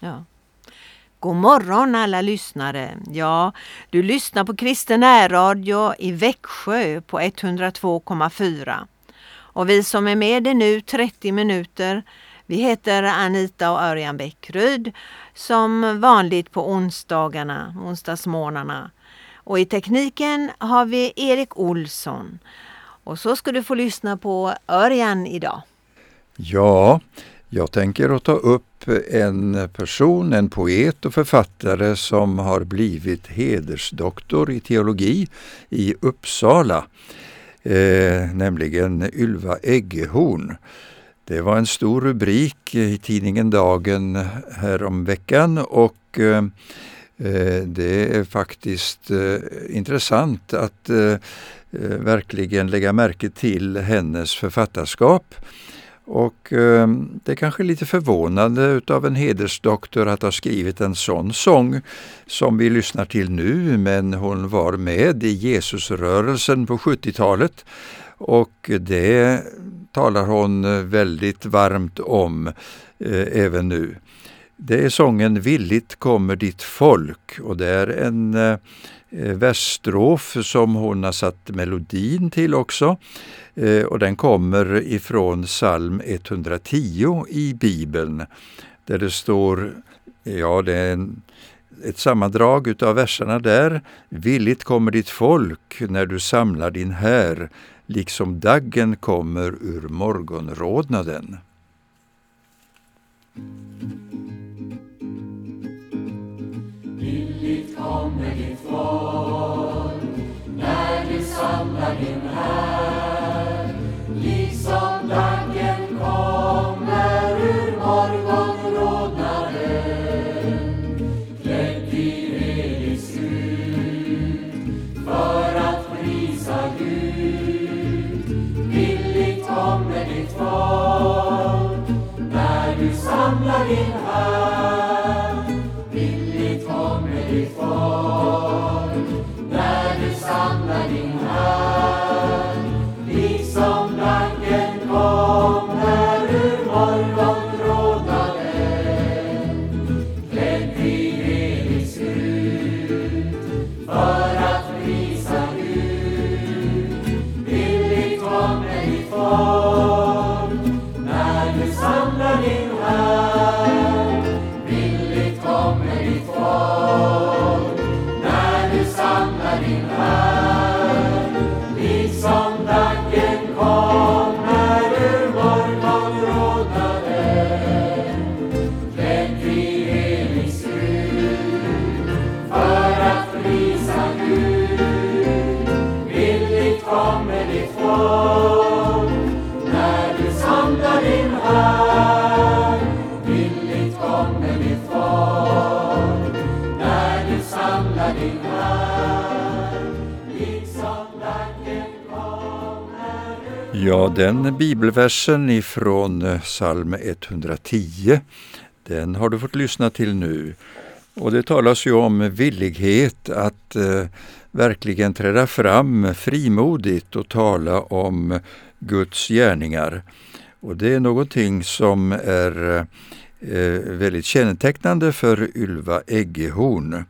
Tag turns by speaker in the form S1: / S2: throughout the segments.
S1: Ja. God morgon alla lyssnare! Ja, du lyssnar på Kristen närradio i Växjö på 102,4. Och vi som är med dig nu 30 minuter, vi heter Anita och Örjan Bäckryd som vanligt på onsdagarna, onsdagsmorgnarna. Och i tekniken har vi Erik Olsson. Och så ska du få lyssna på Örjan idag.
S2: Ja, jag tänker att ta upp en person, en poet och författare som har blivit hedersdoktor i teologi i Uppsala, eh, nämligen Ylva Eggehorn. Det var en stor rubrik i tidningen Dagen häromveckan och eh, eh det är faktiskt eh, intressant att eh, eh verkligen lägga märke till hennes författarskap. Och eh, det är kanske lite förvånande utav en hedersdoktor att ha skrivit en sån sång som vi lyssnar till nu, men hon var med i Jesusrörelsen på 70-talet och det talar hon väldigt varmt om eh, även nu. Det är sången Villigt kommer ditt folk och det är en eh, Eh, versstrof som hon har satt melodin till också. Eh, och den kommer ifrån psalm 110 i Bibeln där det står, ja det är en, ett sammandrag utav verserna där. Villigt kommer ditt folk när du samlar din här, liksom daggen kommer ur morgonrodnaden.
S3: Villigt kommer ditt när du samlar din här
S2: Ja, den bibelversen ifrån eh, psalm 110, den har du fått lyssna till nu. Och det talas ju om villighet att eh, verkligen träda fram frimodigt och tala om Guds gärningar. Och det är någonting som är eh, eh väldigt kännetecknande för Ylva Eggehorn.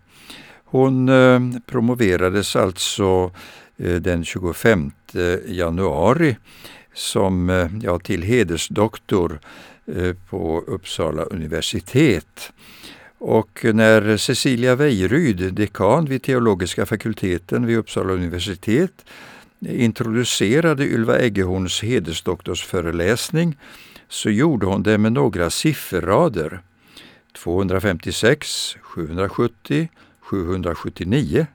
S2: Hon eh, promoverades alltså Eh, den 25 januari som eh, ja, till hedersdoktor eh, på Uppsala universitet. Och när Cecilia Wejryd, dekan vid teologiska fakulteten vid Uppsala universitet, introducerade Ylva Eggehorns hedersdoktorsföreläsning så gjorde hon det med några sifferrader. 256, 770, 779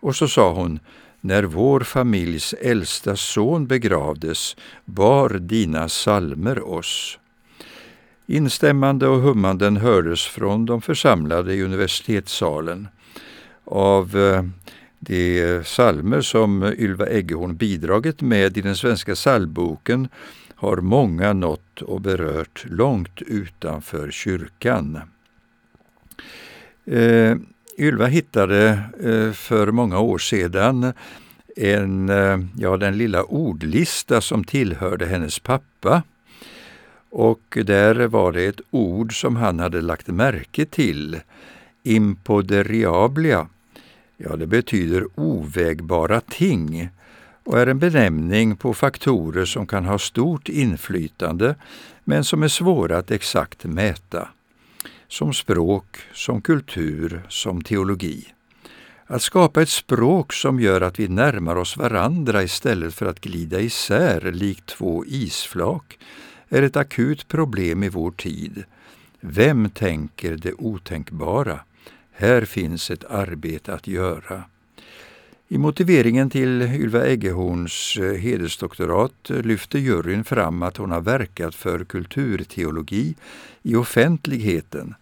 S2: och så sa hon när vår familjs äldsta son begravdes bar dina salmer oss. Instämmande och hummanden hördes från de församlade i universitetssalen. Av eh, de salmer som Ylva Eggehorn bidragit med i den svenska psalmboken har många nått och berört långt utanför kyrkan. Eh, Ylva hittade eh, för många år sedan en, eh, ja, den lilla ordlista som tillhörde hennes pappa. Och där var det ett ord som han hade lagt märke till, impoderiablia. Ja, det betyder ovägbara ting och är en benämning på faktorer som kan ha stort inflytande men som är svåra att exakt mäta. Som språk, som kultur, som teologi. Att skapa ett språk som gör att vi närmar oss varandra istället för att glida isär likt två isflak är ett akut problem i vår tid. Vem tänker det otänkbara? Här finns ett arbete att göra. I motiveringen till Ylva Eggehorns eh, hedersdoktorat lyfter juryn fram att hon har verkat för kulturteologi i offentligheten,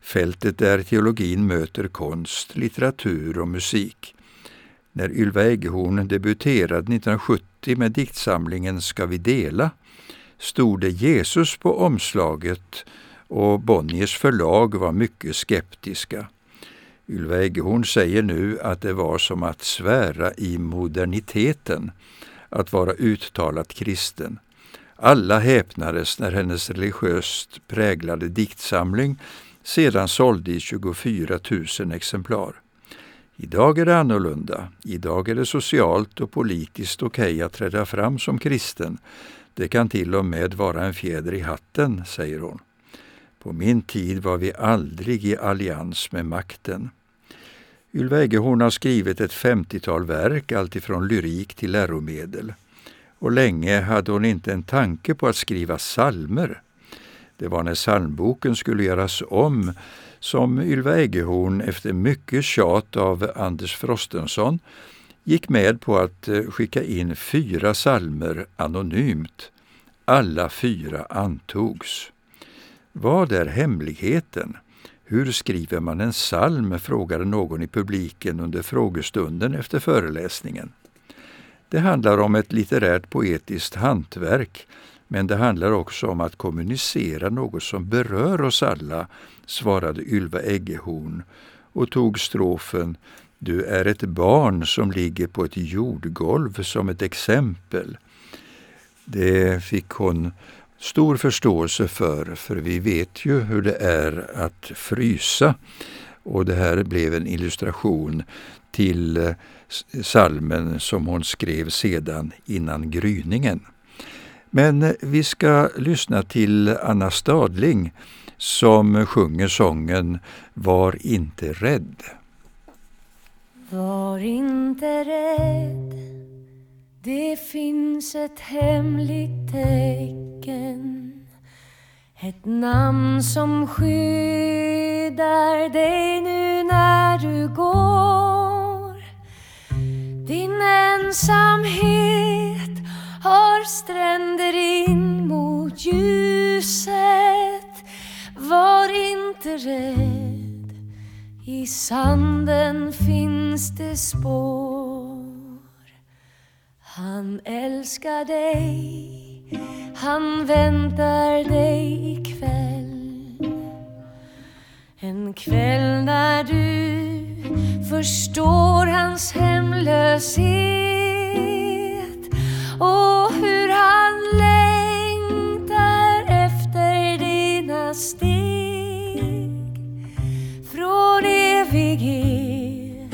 S2: fältet där teologin möter konst, litteratur och musik. När Ylva Eggehorn debuterade 1970 med diktsamlingen Ska vi dela stod det Jesus på omslaget och Bonniers förlag var mycket skeptiska. Ylva Eggehorn säger nu att det var som att svära i moderniteten, att vara uttalat kristen. Alla häpnades när hennes religiöst präglade diktsamling sedan sålde i 24 000 exemplar. Idag är det annorlunda. Idag är det socialt och politiskt okej okay att träda fram som kristen. Det kan till och med vara en fjäder i hatten, säger hon. På min tid var vi aldrig i allians med makten. Ylva Eggehorn har skrivit ett 50-tal verk, alltifrån lyrik till läromedel. Och länge hade hon inte en tanke på att skriva salmer. Det var när psalmboken skulle göras om som Ylva Eggehorn efter mycket tjat av Anders Frostenson, gick med på att eh, skicka in fyra salmer anonymt. Alla fyra antogs. Vad är hemligheten? Hur skriver man en psalm? frågade någon i publiken under frågestunden efter föreläsningen. Det handlar om ett litterärt poetiskt hantverk, men det handlar också om att kommunicera något som berör oss alla, svarade Ylva Eggehorn och tog strofen Du är ett barn som ligger på ett jordgolv som ett exempel. Det fick hon stor förståelse för, för vi vet ju hur det är att frysa. Och det här blev en illustration till eh, salmen som hon skrev sedan innan gryningen. Men eh, vi ska lyssna till Anna Stadling som sjunger sången Var inte rädd.
S4: Var inte rädd det finns ett hemligt tecken. Ett namn som skyddar dig nu när du går. Din ensamhet har stränder in mot ljuset. Var inte rädd. I sanden finns det spår han älskar dig, han väntar dig ikväll. En kväll när du förstår hans hemlöshet och hur han längtar efter dina steg. Från evighet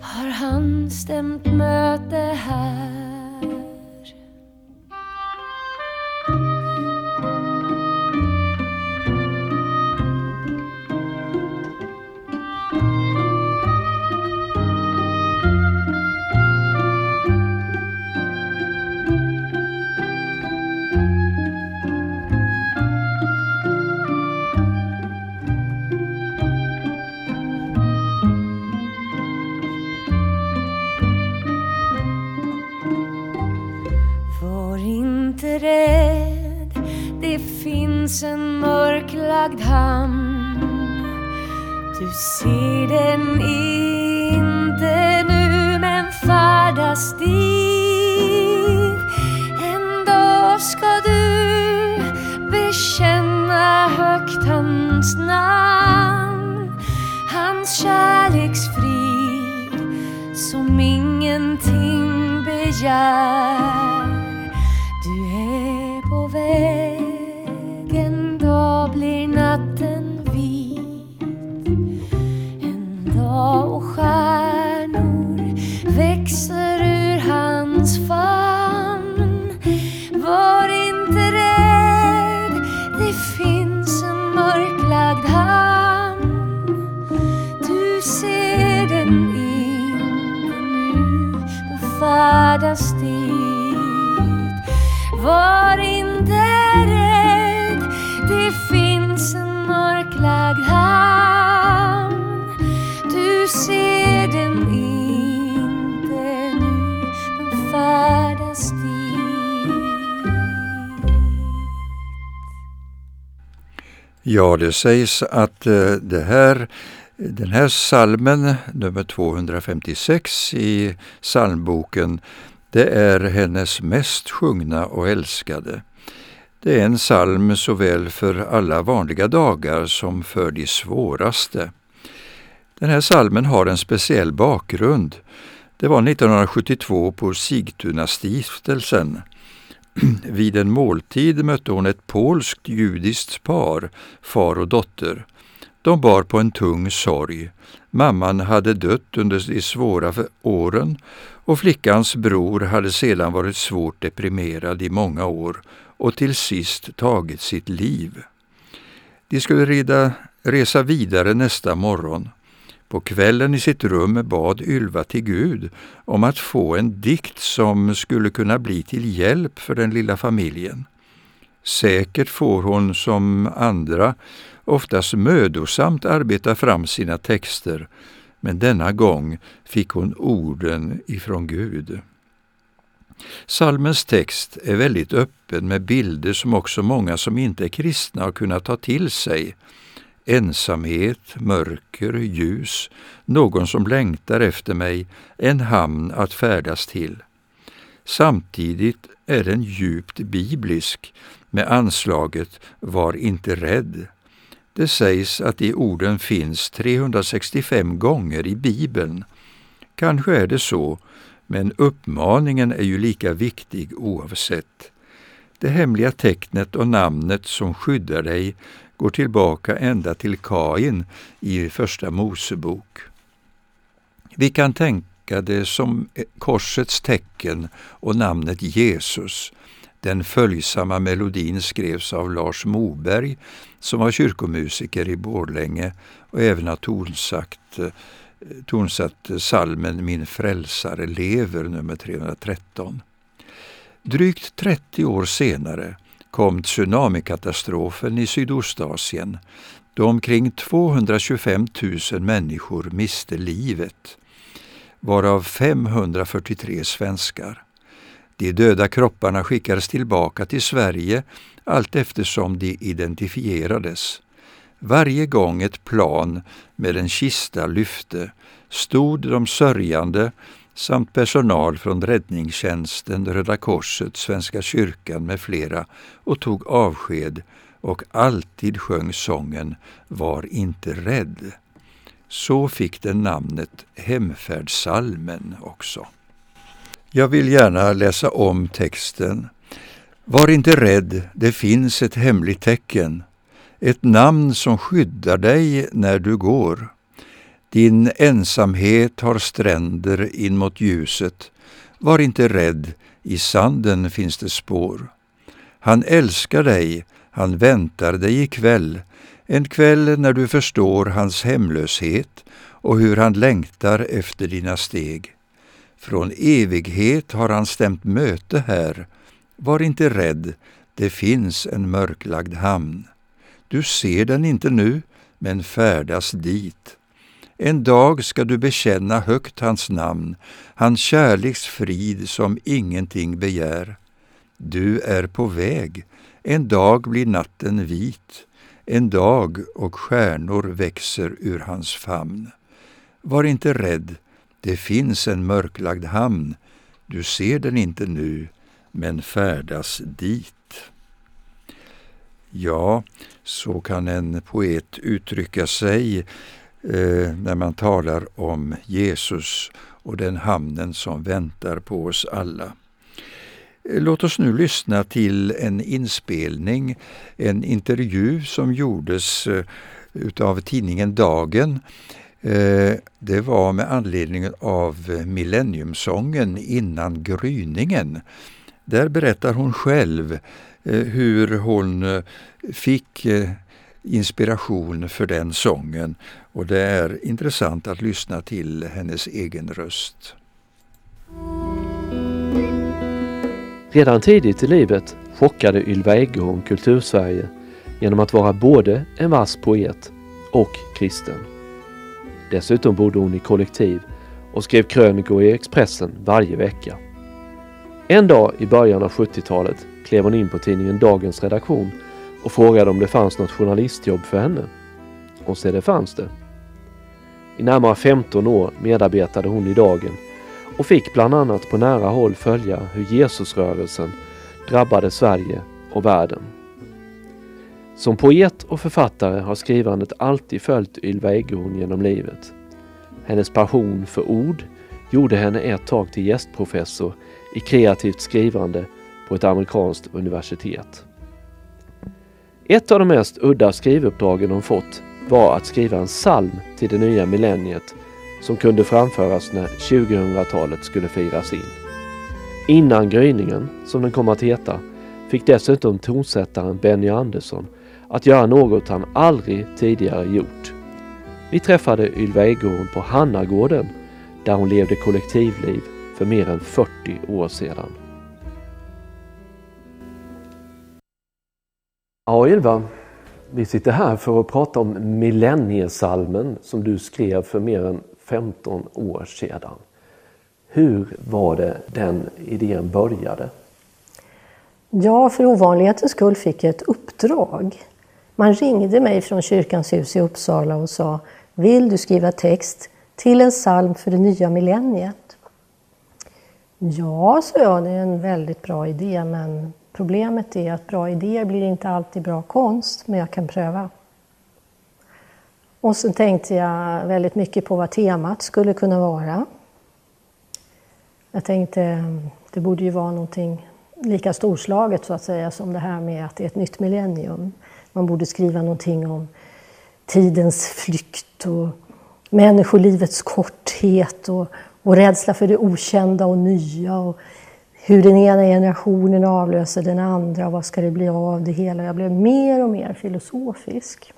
S4: har han stämt möte här Det finns en mörklagd hamn. Du ser den inte nu men färdas dit. En dag ska du bekänna högt hans namn. Hans kärleksfrid som ingenting begär. färdas dit. Var inte rädd, det finns en mörklagd hamn. Du ser den inte nu, den färdas dit.
S2: Ja, det sägs att eh, det här den här salmen, nummer 256 i psalmboken, det är hennes mest sjungna och älskade. Det är en psalm såväl för alla vanliga dagar som för de svåraste. Den här salmen har en speciell bakgrund. Det var 1972 på Sigtuna-stiftelsen. Vid en måltid mötte hon ett polskt judiskt par, far och dotter. De bar på en tung sorg. Mamman hade dött under de svåra åren och flickans bror hade sedan varit svårt deprimerad i många år och till sist tagit sitt liv. De skulle reda, resa vidare nästa morgon. På kvällen i sitt rum bad Ylva till Gud om att få en dikt som skulle kunna bli till hjälp för den lilla familjen. Säkert får hon som andra oftast mödosamt arbeta fram sina texter, men denna gång fick hon orden ifrån Gud. Salmens text är väldigt öppen med bilder som också många som inte är kristna har kunnat ta till sig. Ensamhet, mörker, ljus, någon som längtar efter mig, en hamn att färdas till. Samtidigt är den djupt biblisk med anslaget Var inte rädd. Det sägs att de orden finns 365 gånger i Bibeln. Kanske är det så, men uppmaningen är ju lika viktig oavsett. Det hemliga tecknet och namnet som skyddar dig går tillbaka ända till Kain i Första Mosebok. Vi kan tänka det som korsets tecken och namnet Jesus. Den följsamma melodin skrevs av Lars Moberg som var kyrkomusiker i Borlänge och även har tonsatt eh, tonsatt salmen Min frälsare lever nummer 313. Drygt 30 år senare kom tsunamikatastrofen i Sydostasien då omkring 225 000 människor miste livet, varav 543 svenskar. De döda kropparna skickades tillbaka till Sverige allt eftersom de identifierades. Varje gång ett plan med en kista lyfte stod de sörjande samt personal från räddningstjänsten, Röda Korset, Svenska kyrkan med flera och tog avsked och alltid sjöng sången Var inte rädd. Så fick den namnet Hemfärdssalmen också. Jag vill gärna läsa om texten. Var inte rädd, det finns ett hemligt tecken ett namn som skyddar dig när du går. Din ensamhet har stränder in mot ljuset. Var inte rädd, i sanden finns det spår. Han älskar dig, han väntar dig ikväll, en kväll när du förstår hans hemlöshet och hur han längtar efter dina steg. Från evighet har han stämt möte här. Var inte rädd, det finns en mörklagd hamn. Du ser den inte nu, men färdas dit. En dag ska du bekänna högt hans namn, hans kärleks frid som ingenting begär. Du är på väg, en dag blir natten vit, en dag och stjärnor växer ur hans famn. Var inte rädd, det finns en mörklagd hamn, du ser den inte nu, men färdas dit. Ja, så kan en poet uttrycka sig eh, när man talar om Jesus och den hamnen som väntar på oss alla. Eh, låt oss nu lyssna till en inspelning, en intervju som gjordes eh, utav tidningen Dagen. Eh, det var med anledning av Millenniumsången innan gryningen. Där berättar hon själv eh, hur hon eh, fick eh, inspiration för den sången och det är intressant att lyssna till hennes egen röst.
S5: Redan tidigt i livet chockade Ylva Eggehorn Kultursverige genom att vara både en vass poet och kristen. Dessutom bodde hon i kollektiv och skrev krönikor i Expressen varje vecka. En dag i början av 70-talet klev hon in på tidningen Dagens redaktion och frågade om det fanns något journalistjobb för henne. Och se det fanns det. I närmare 15 år medarbetade hon i Dagen och fick bland annat på nära håll följa hur Jesusrörelsen drabbade Sverige och världen. Som poet och författare har skrivandet alltid följt Ylva Eggehorn genom livet. Hennes passion för ord gjorde henne ett tag till gästprofessor i kreativt skrivande på ett amerikanskt universitet. Ett av de mest udda skrivuppdragen hon fått var att skriva en psalm till det nya millenniet som kunde framföras när 2000-talet skulle firas in. Innan gryningen, som den kom att heta, fick dessutom tonsättaren Benny Andersson att göra något han aldrig tidigare gjort. Vi träffade Ylva Eggehorn på Hannagården där hon levde kollektivliv för mer än 40 år sedan. Ja, Ylva, vi sitter här för att prata om millenniesalmen som du skrev för mer än 15 år sedan. Hur var det den idén började?
S6: Ja, för ovanlighetens skull fick jag ett uppdrag. Man ringde mig från Kyrkans hus i Uppsala och sa Vill du skriva text till en psalm för det nya millenniet? Ja, sa jag, det är en väldigt bra idé men problemet är att bra idéer blir inte alltid bra konst, men jag kan pröva. Och så tänkte jag väldigt mycket på vad temat skulle kunna vara. Jag tänkte det borde ju vara någonting lika storslaget så att säga som det här med att det är ett nytt millennium. Man borde skriva någonting om tidens flykt och människolivets korthet och, och rädsla för det okända och nya och hur den ena generationen avlöser den andra och vad ska det bli av det hela. Jag blev mer och mer filosofisk.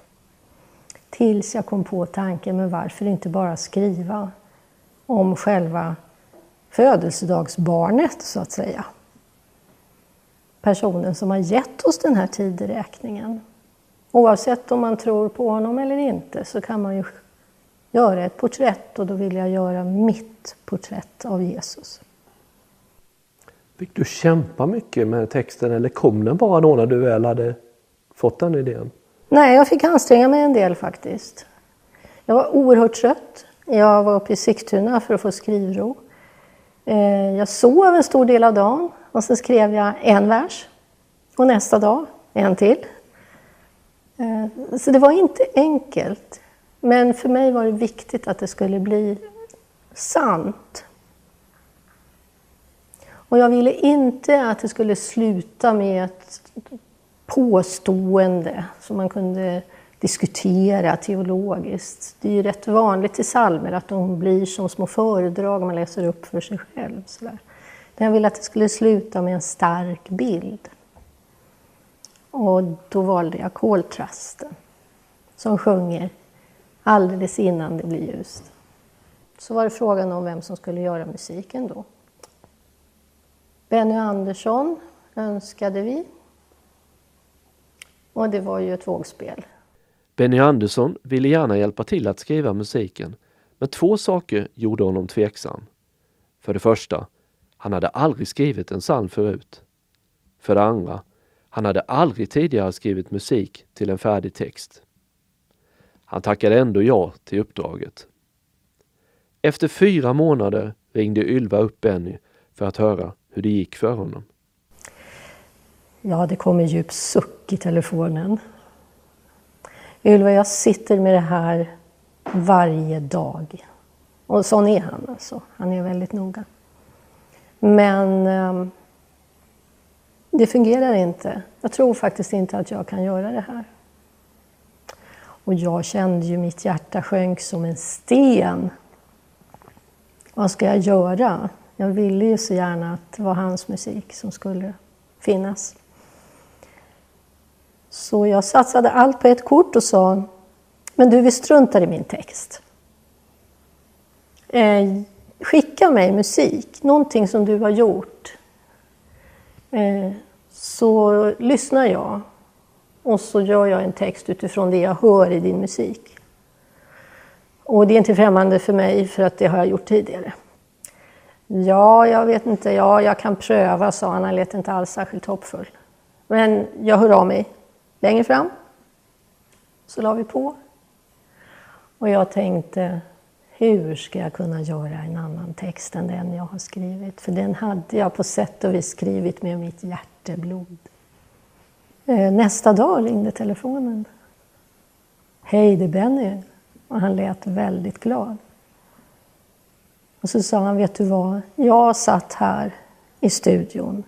S6: Tills jag kom på tanken, men varför inte bara skriva om själva födelsedagsbarnet så att säga. Personen som har gett oss den här tideräkningen. Oavsett om man tror på honom eller inte så kan man ju göra ett porträtt och då vill jag göra mitt porträtt av Jesus.
S5: Fick du kämpa mycket med texten eller kom den bara då när du väl hade fått den idén?
S6: Nej, jag fick anstränga mig en del faktiskt. Jag var oerhört trött. Jag var uppe i Sigtuna för att få skrivro. Eh, jag sov en stor del av dagen och sen skrev jag en vers. Och nästa dag en till. Eh, så det var inte enkelt. Men för mig var det viktigt att det skulle bli sant. Och jag ville inte att det skulle sluta med ett påstående som man kunde diskutera teologiskt. Det är ju rätt vanligt i psalmer att de blir som små föredrag man läser upp för sig själv. Sådär. Jag ville att det skulle sluta med en stark bild. Och då valde jag koltrasten som sjunger alldeles innan det blir ljust. Så var det frågan om vem som skulle göra musiken då. Benny Andersson önskade vi. Och det var ju ett vågspel.
S5: Benny Andersson ville gärna hjälpa till att skriva musiken, men två saker gjorde honom tveksam. För det första, han hade aldrig skrivit en psalm förut. För det andra, han hade aldrig tidigare skrivit musik till en färdig text. Han tackade ändå ja till uppdraget. Efter fyra månader ringde Ylva upp Benny för att höra hur det gick för honom.
S6: Ja, det kom en djup suck i telefonen. Ylva, jag sitter med det här varje dag. Och sån är han alltså. Han är väldigt noga. Men eh, det fungerar inte. Jag tror faktiskt inte att jag kan göra det här. Och jag kände ju mitt hjärta sjönk som en sten. Vad ska jag göra? Jag ville ju så gärna att det var hans musik som skulle finnas. Så jag satsade allt på ett kort och sa, men du, vi struntar i min text. Eh, skicka mig musik, någonting som du har gjort. Eh, så lyssnar jag och så gör jag en text utifrån det jag hör i din musik. Och det är inte främmande för mig för att det har jag gjort tidigare. Ja, jag vet inte. Ja, jag kan pröva, sa han. Han lät inte alls särskilt hoppfull. Men jag hör av mig längre fram. Så la vi på. Och jag tänkte, hur ska jag kunna göra en annan text än den jag har skrivit? För den hade jag på sätt och vis skrivit med mitt hjärteblod. Eh, nästa dag ringde telefonen. Hej, det är Benny. Och han lät väldigt glad. Och så sa han, vet du vad? Jag satt här i studion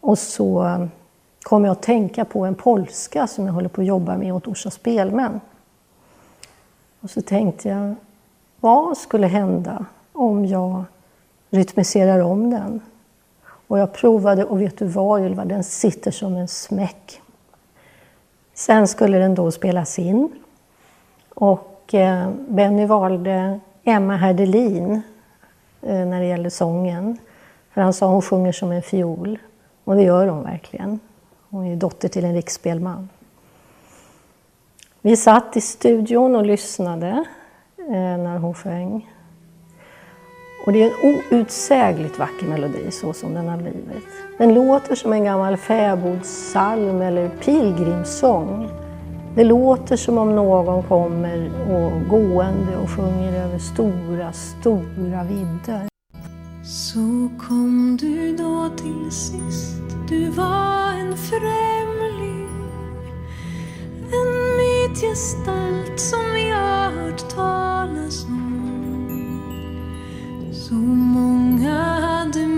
S6: och så kom jag att tänka på en polska som jag håller på att jobba med åt Orsa Spelmän. Och så tänkte jag, vad skulle hända om jag rytmiserar om den? Och jag provade och vet du vad Ylva, den sitter som en smäck. Sen skulle den då spelas in och och eh, Benny valde Emma Herdelin eh, när det gällde sången. För han sa hon sjunger som en fiol. Och det gör hon verkligen. Hon är dotter till en riksspelman. Vi satt i studion och lyssnade eh, när hon sjöng. Och det är en outsägligt vacker melodi så som den har blivit. Den låter som en gammal fäbodsalm eller pilgrimssång. Det låter som om någon kommer och gående och sjunger över stora, stora vidder.
S7: Så kom du då till sist, du var en främling. En mytgestalt som jag hört talas om. Så många hade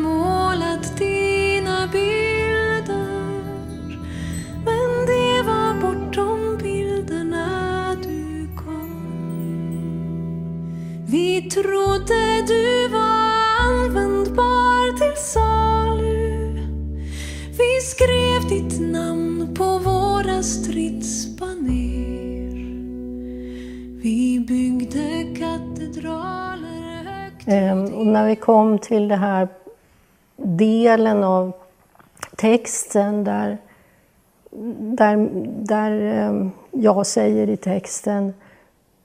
S7: Vi trodde du var användbar till salu. Vi skrev ditt namn på våra stridsbaner. Vi byggde katedraler högt
S6: Ehm, Och när vi kom till den här delen av texten där, där, där ehm, jag säger i texten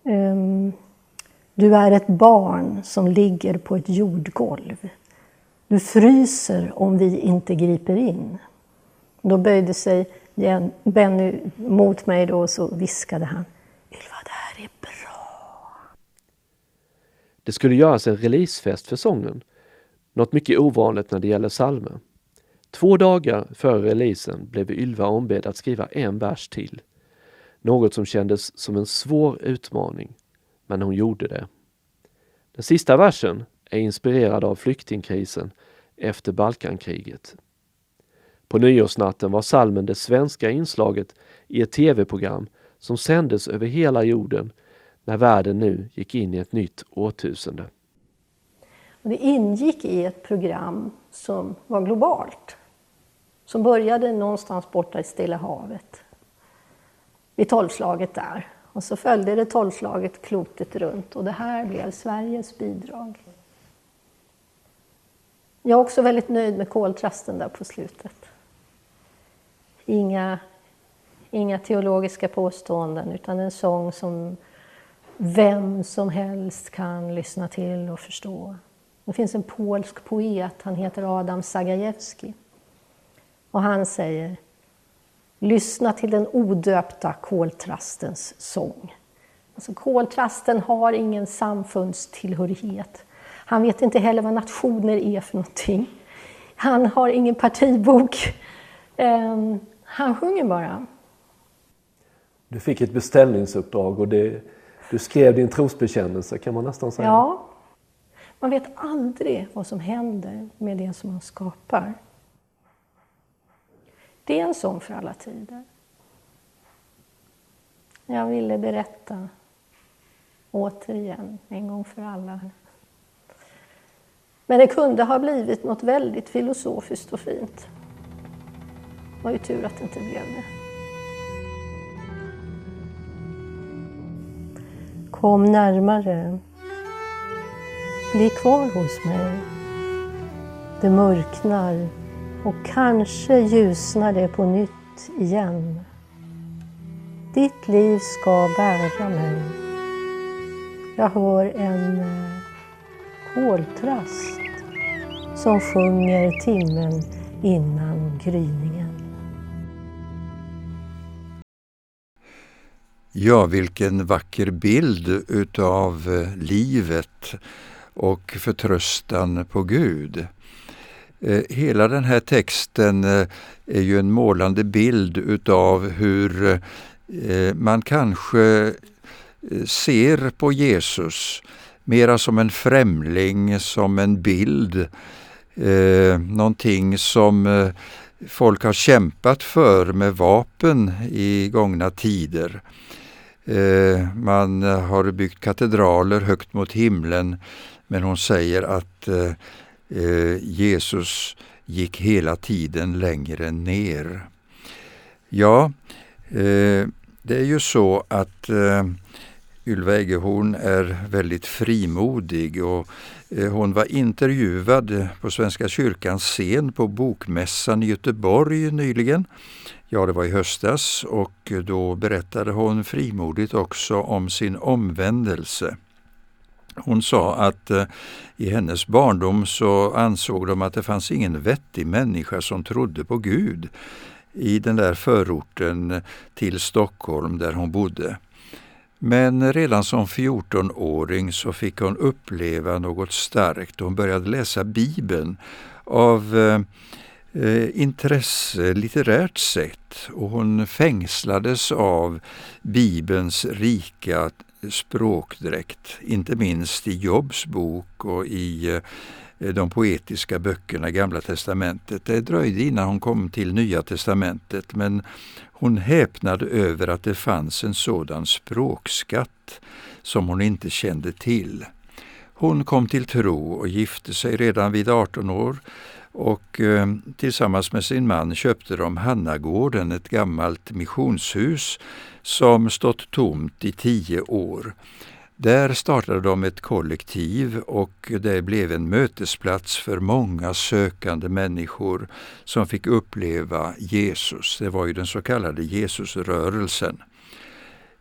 S6: ehm, du är ett barn som ligger på ett jordgolv. Du fryser om vi inte griper in. Då böjde sig Benny mot mig då och så viskade han Ylva, det här är bra.
S5: Det skulle göras en releasefest för sången. Något mycket ovanligt när det gäller psalmer. Två dagar före releasen blev Ylva ombedd att skriva en vers till. Något som kändes som en svår utmaning. Men hon gjorde det. Den sista versen är inspirerad av flyktingkrisen efter Balkankriget. På nyårsnatten var salmen det svenska inslaget i ett tv-program som sändes över hela jorden när världen nu gick in i ett nytt årtusende.
S6: Och det ingick i ett program som var globalt. Som började någonstans borta i Stilla havet. Vid tolvslaget där. Och så följde det tolvslaget klotet runt och det här blev Sveriges bidrag. Jag är också väldigt nöjd med koltrasten där på slutet. Inga, inga teologiska påståenden utan en sång som vem som helst kan lyssna till och förstå. Det finns en polsk poet, han heter Adam Zagajewski. Och han säger Lyssna till den odöpta koltrastens sång. Alltså, koltrasten har ingen samfundstillhörighet. Han vet inte heller vad nationer är för någonting. Han har ingen partibok. Ehm, han sjunger bara.
S5: Du fick ett beställningsuppdrag och det, du skrev din trosbekännelse kan man nästan säga.
S6: Ja, man vet aldrig vad som händer med det som man skapar. Det är en sång för alla tider. Jag ville berätta återigen, en gång för alla. Men det kunde ha blivit något väldigt filosofiskt och fint. Det var ju tur att det inte blev det. Kom närmare. Bli kvar hos mig. Det mörknar och kanske ljusnar det på nytt igen. Ditt liv ska bära mig. Jag hör en eh, koltrast som sjunger timmen innan gryningen.
S2: Ja, vilken vacker bild utav eh, livet och förtröstan på Gud. Eh, hela den här texten eh, är ju en målande bild utav hur eh, man kanske ser på Jesus mera som en främling, som en bild, någonting som folk har kämpat för med vapen i gångna tider. Eh, man har byggt katedraler högt mot himlen men hon säger att eh, eh, Jesus gick hela tiden längre ner. Ja, eh, det är ju så att eh, Ylva Eggehorn är väldigt frimodig och eh, hon var intervjuad på Svenska kyrkans scen på Bokmässan i Göteborg nyligen Ja, det var i höstas och då berättade hon frimodigt också om sin omvändelse. Hon sa att eh, i hennes barndom så ansåg de att det fanns ingen vettig människa som trodde på Gud i den där förorten till Stockholm där hon bodde. Men redan som 14-åring så fick hon uppleva något starkt. Hon började läsa Bibeln av eh, eh, Eh, intresse litterärt sett och hon fängslades av Bibelns rika språkdräkt, inte minst i Jobs bok och i eh, de poetiska böckerna i Gamla testamentet. Det dröjde innan hon kom till Nya testamentet men hon häpnade över att det fanns en sådan språkskatt som hon inte kände till. Hon kom till tro och gifte sig redan vid 18 år och eh, tillsammans med sin man köpte de Hannagården, ett gammalt missionshus som stått tomt i tio år. Där startade de ett kollektiv och det blev en mötesplats för många sökande människor som fick uppleva Jesus. Det var ju den så kallade Jesusrörelsen.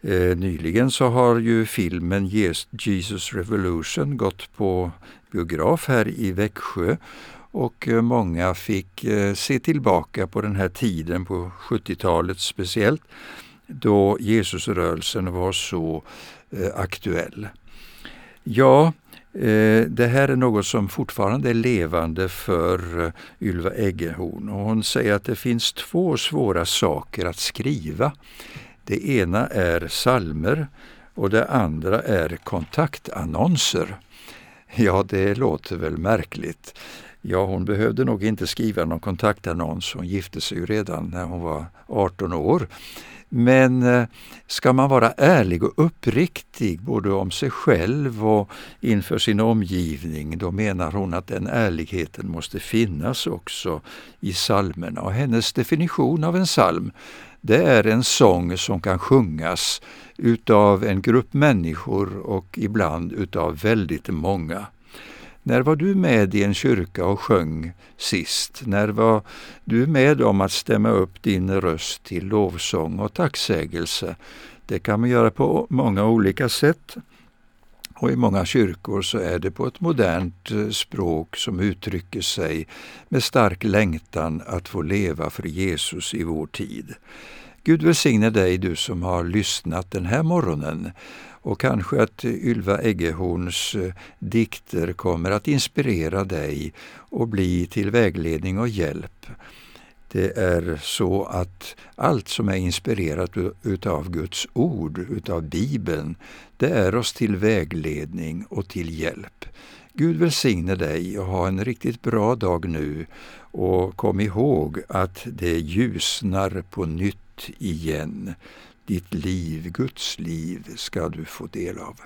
S2: Eh, nyligen så har ju filmen Jesus Revolution gått på biograf här i Växjö och eh, många fick eh, se tillbaka på den här tiden, på 70-talet speciellt, då Jesusrörelsen var så eh, aktuell. Ja, det här är något som fortfarande är levande för Ylva Eggehorn och hon säger att det finns två svåra saker att skriva. Det ena är salmer och det andra är kontaktannonser. Ja, det låter väl märkligt. Ja, hon behövde nog inte skriva någon kontaktannons. Hon gifte sig ju redan när hon var 18 år. Men eh, ska man vara ärlig och uppriktig både om sig själv och inför sin omgivning, då menar hon att den ärligheten måste finnas också i psalmerna. Och hennes definition av en psalm, det är en sång som kan sjungas utav en grupp människor och ibland utav väldigt många. När var du med i en kyrka och sjöng sist? När var du med om att stämma upp din röst till lovsång och tacksägelse? Det kan man göra på många olika sätt. Och i många kyrkor så är det på ett modernt eh, språk som uttrycker sig med stark längtan att få leva för Jesus i vår tid. Gud välsigne dig du som har lyssnat den här morgonen och kanske att Ylva Eggehorns eh, dikter kommer att inspirera dig och bli till vägledning och hjälp. Det är så att allt som är inspirerat utav Guds ord, utav Bibeln, det är oss till vägledning och till hjälp. Gud välsigne dig och ha en riktigt bra dag nu och kom ihåg att det ljusnar på nytt igen. Ditt liv, Guds liv, ska du få del av.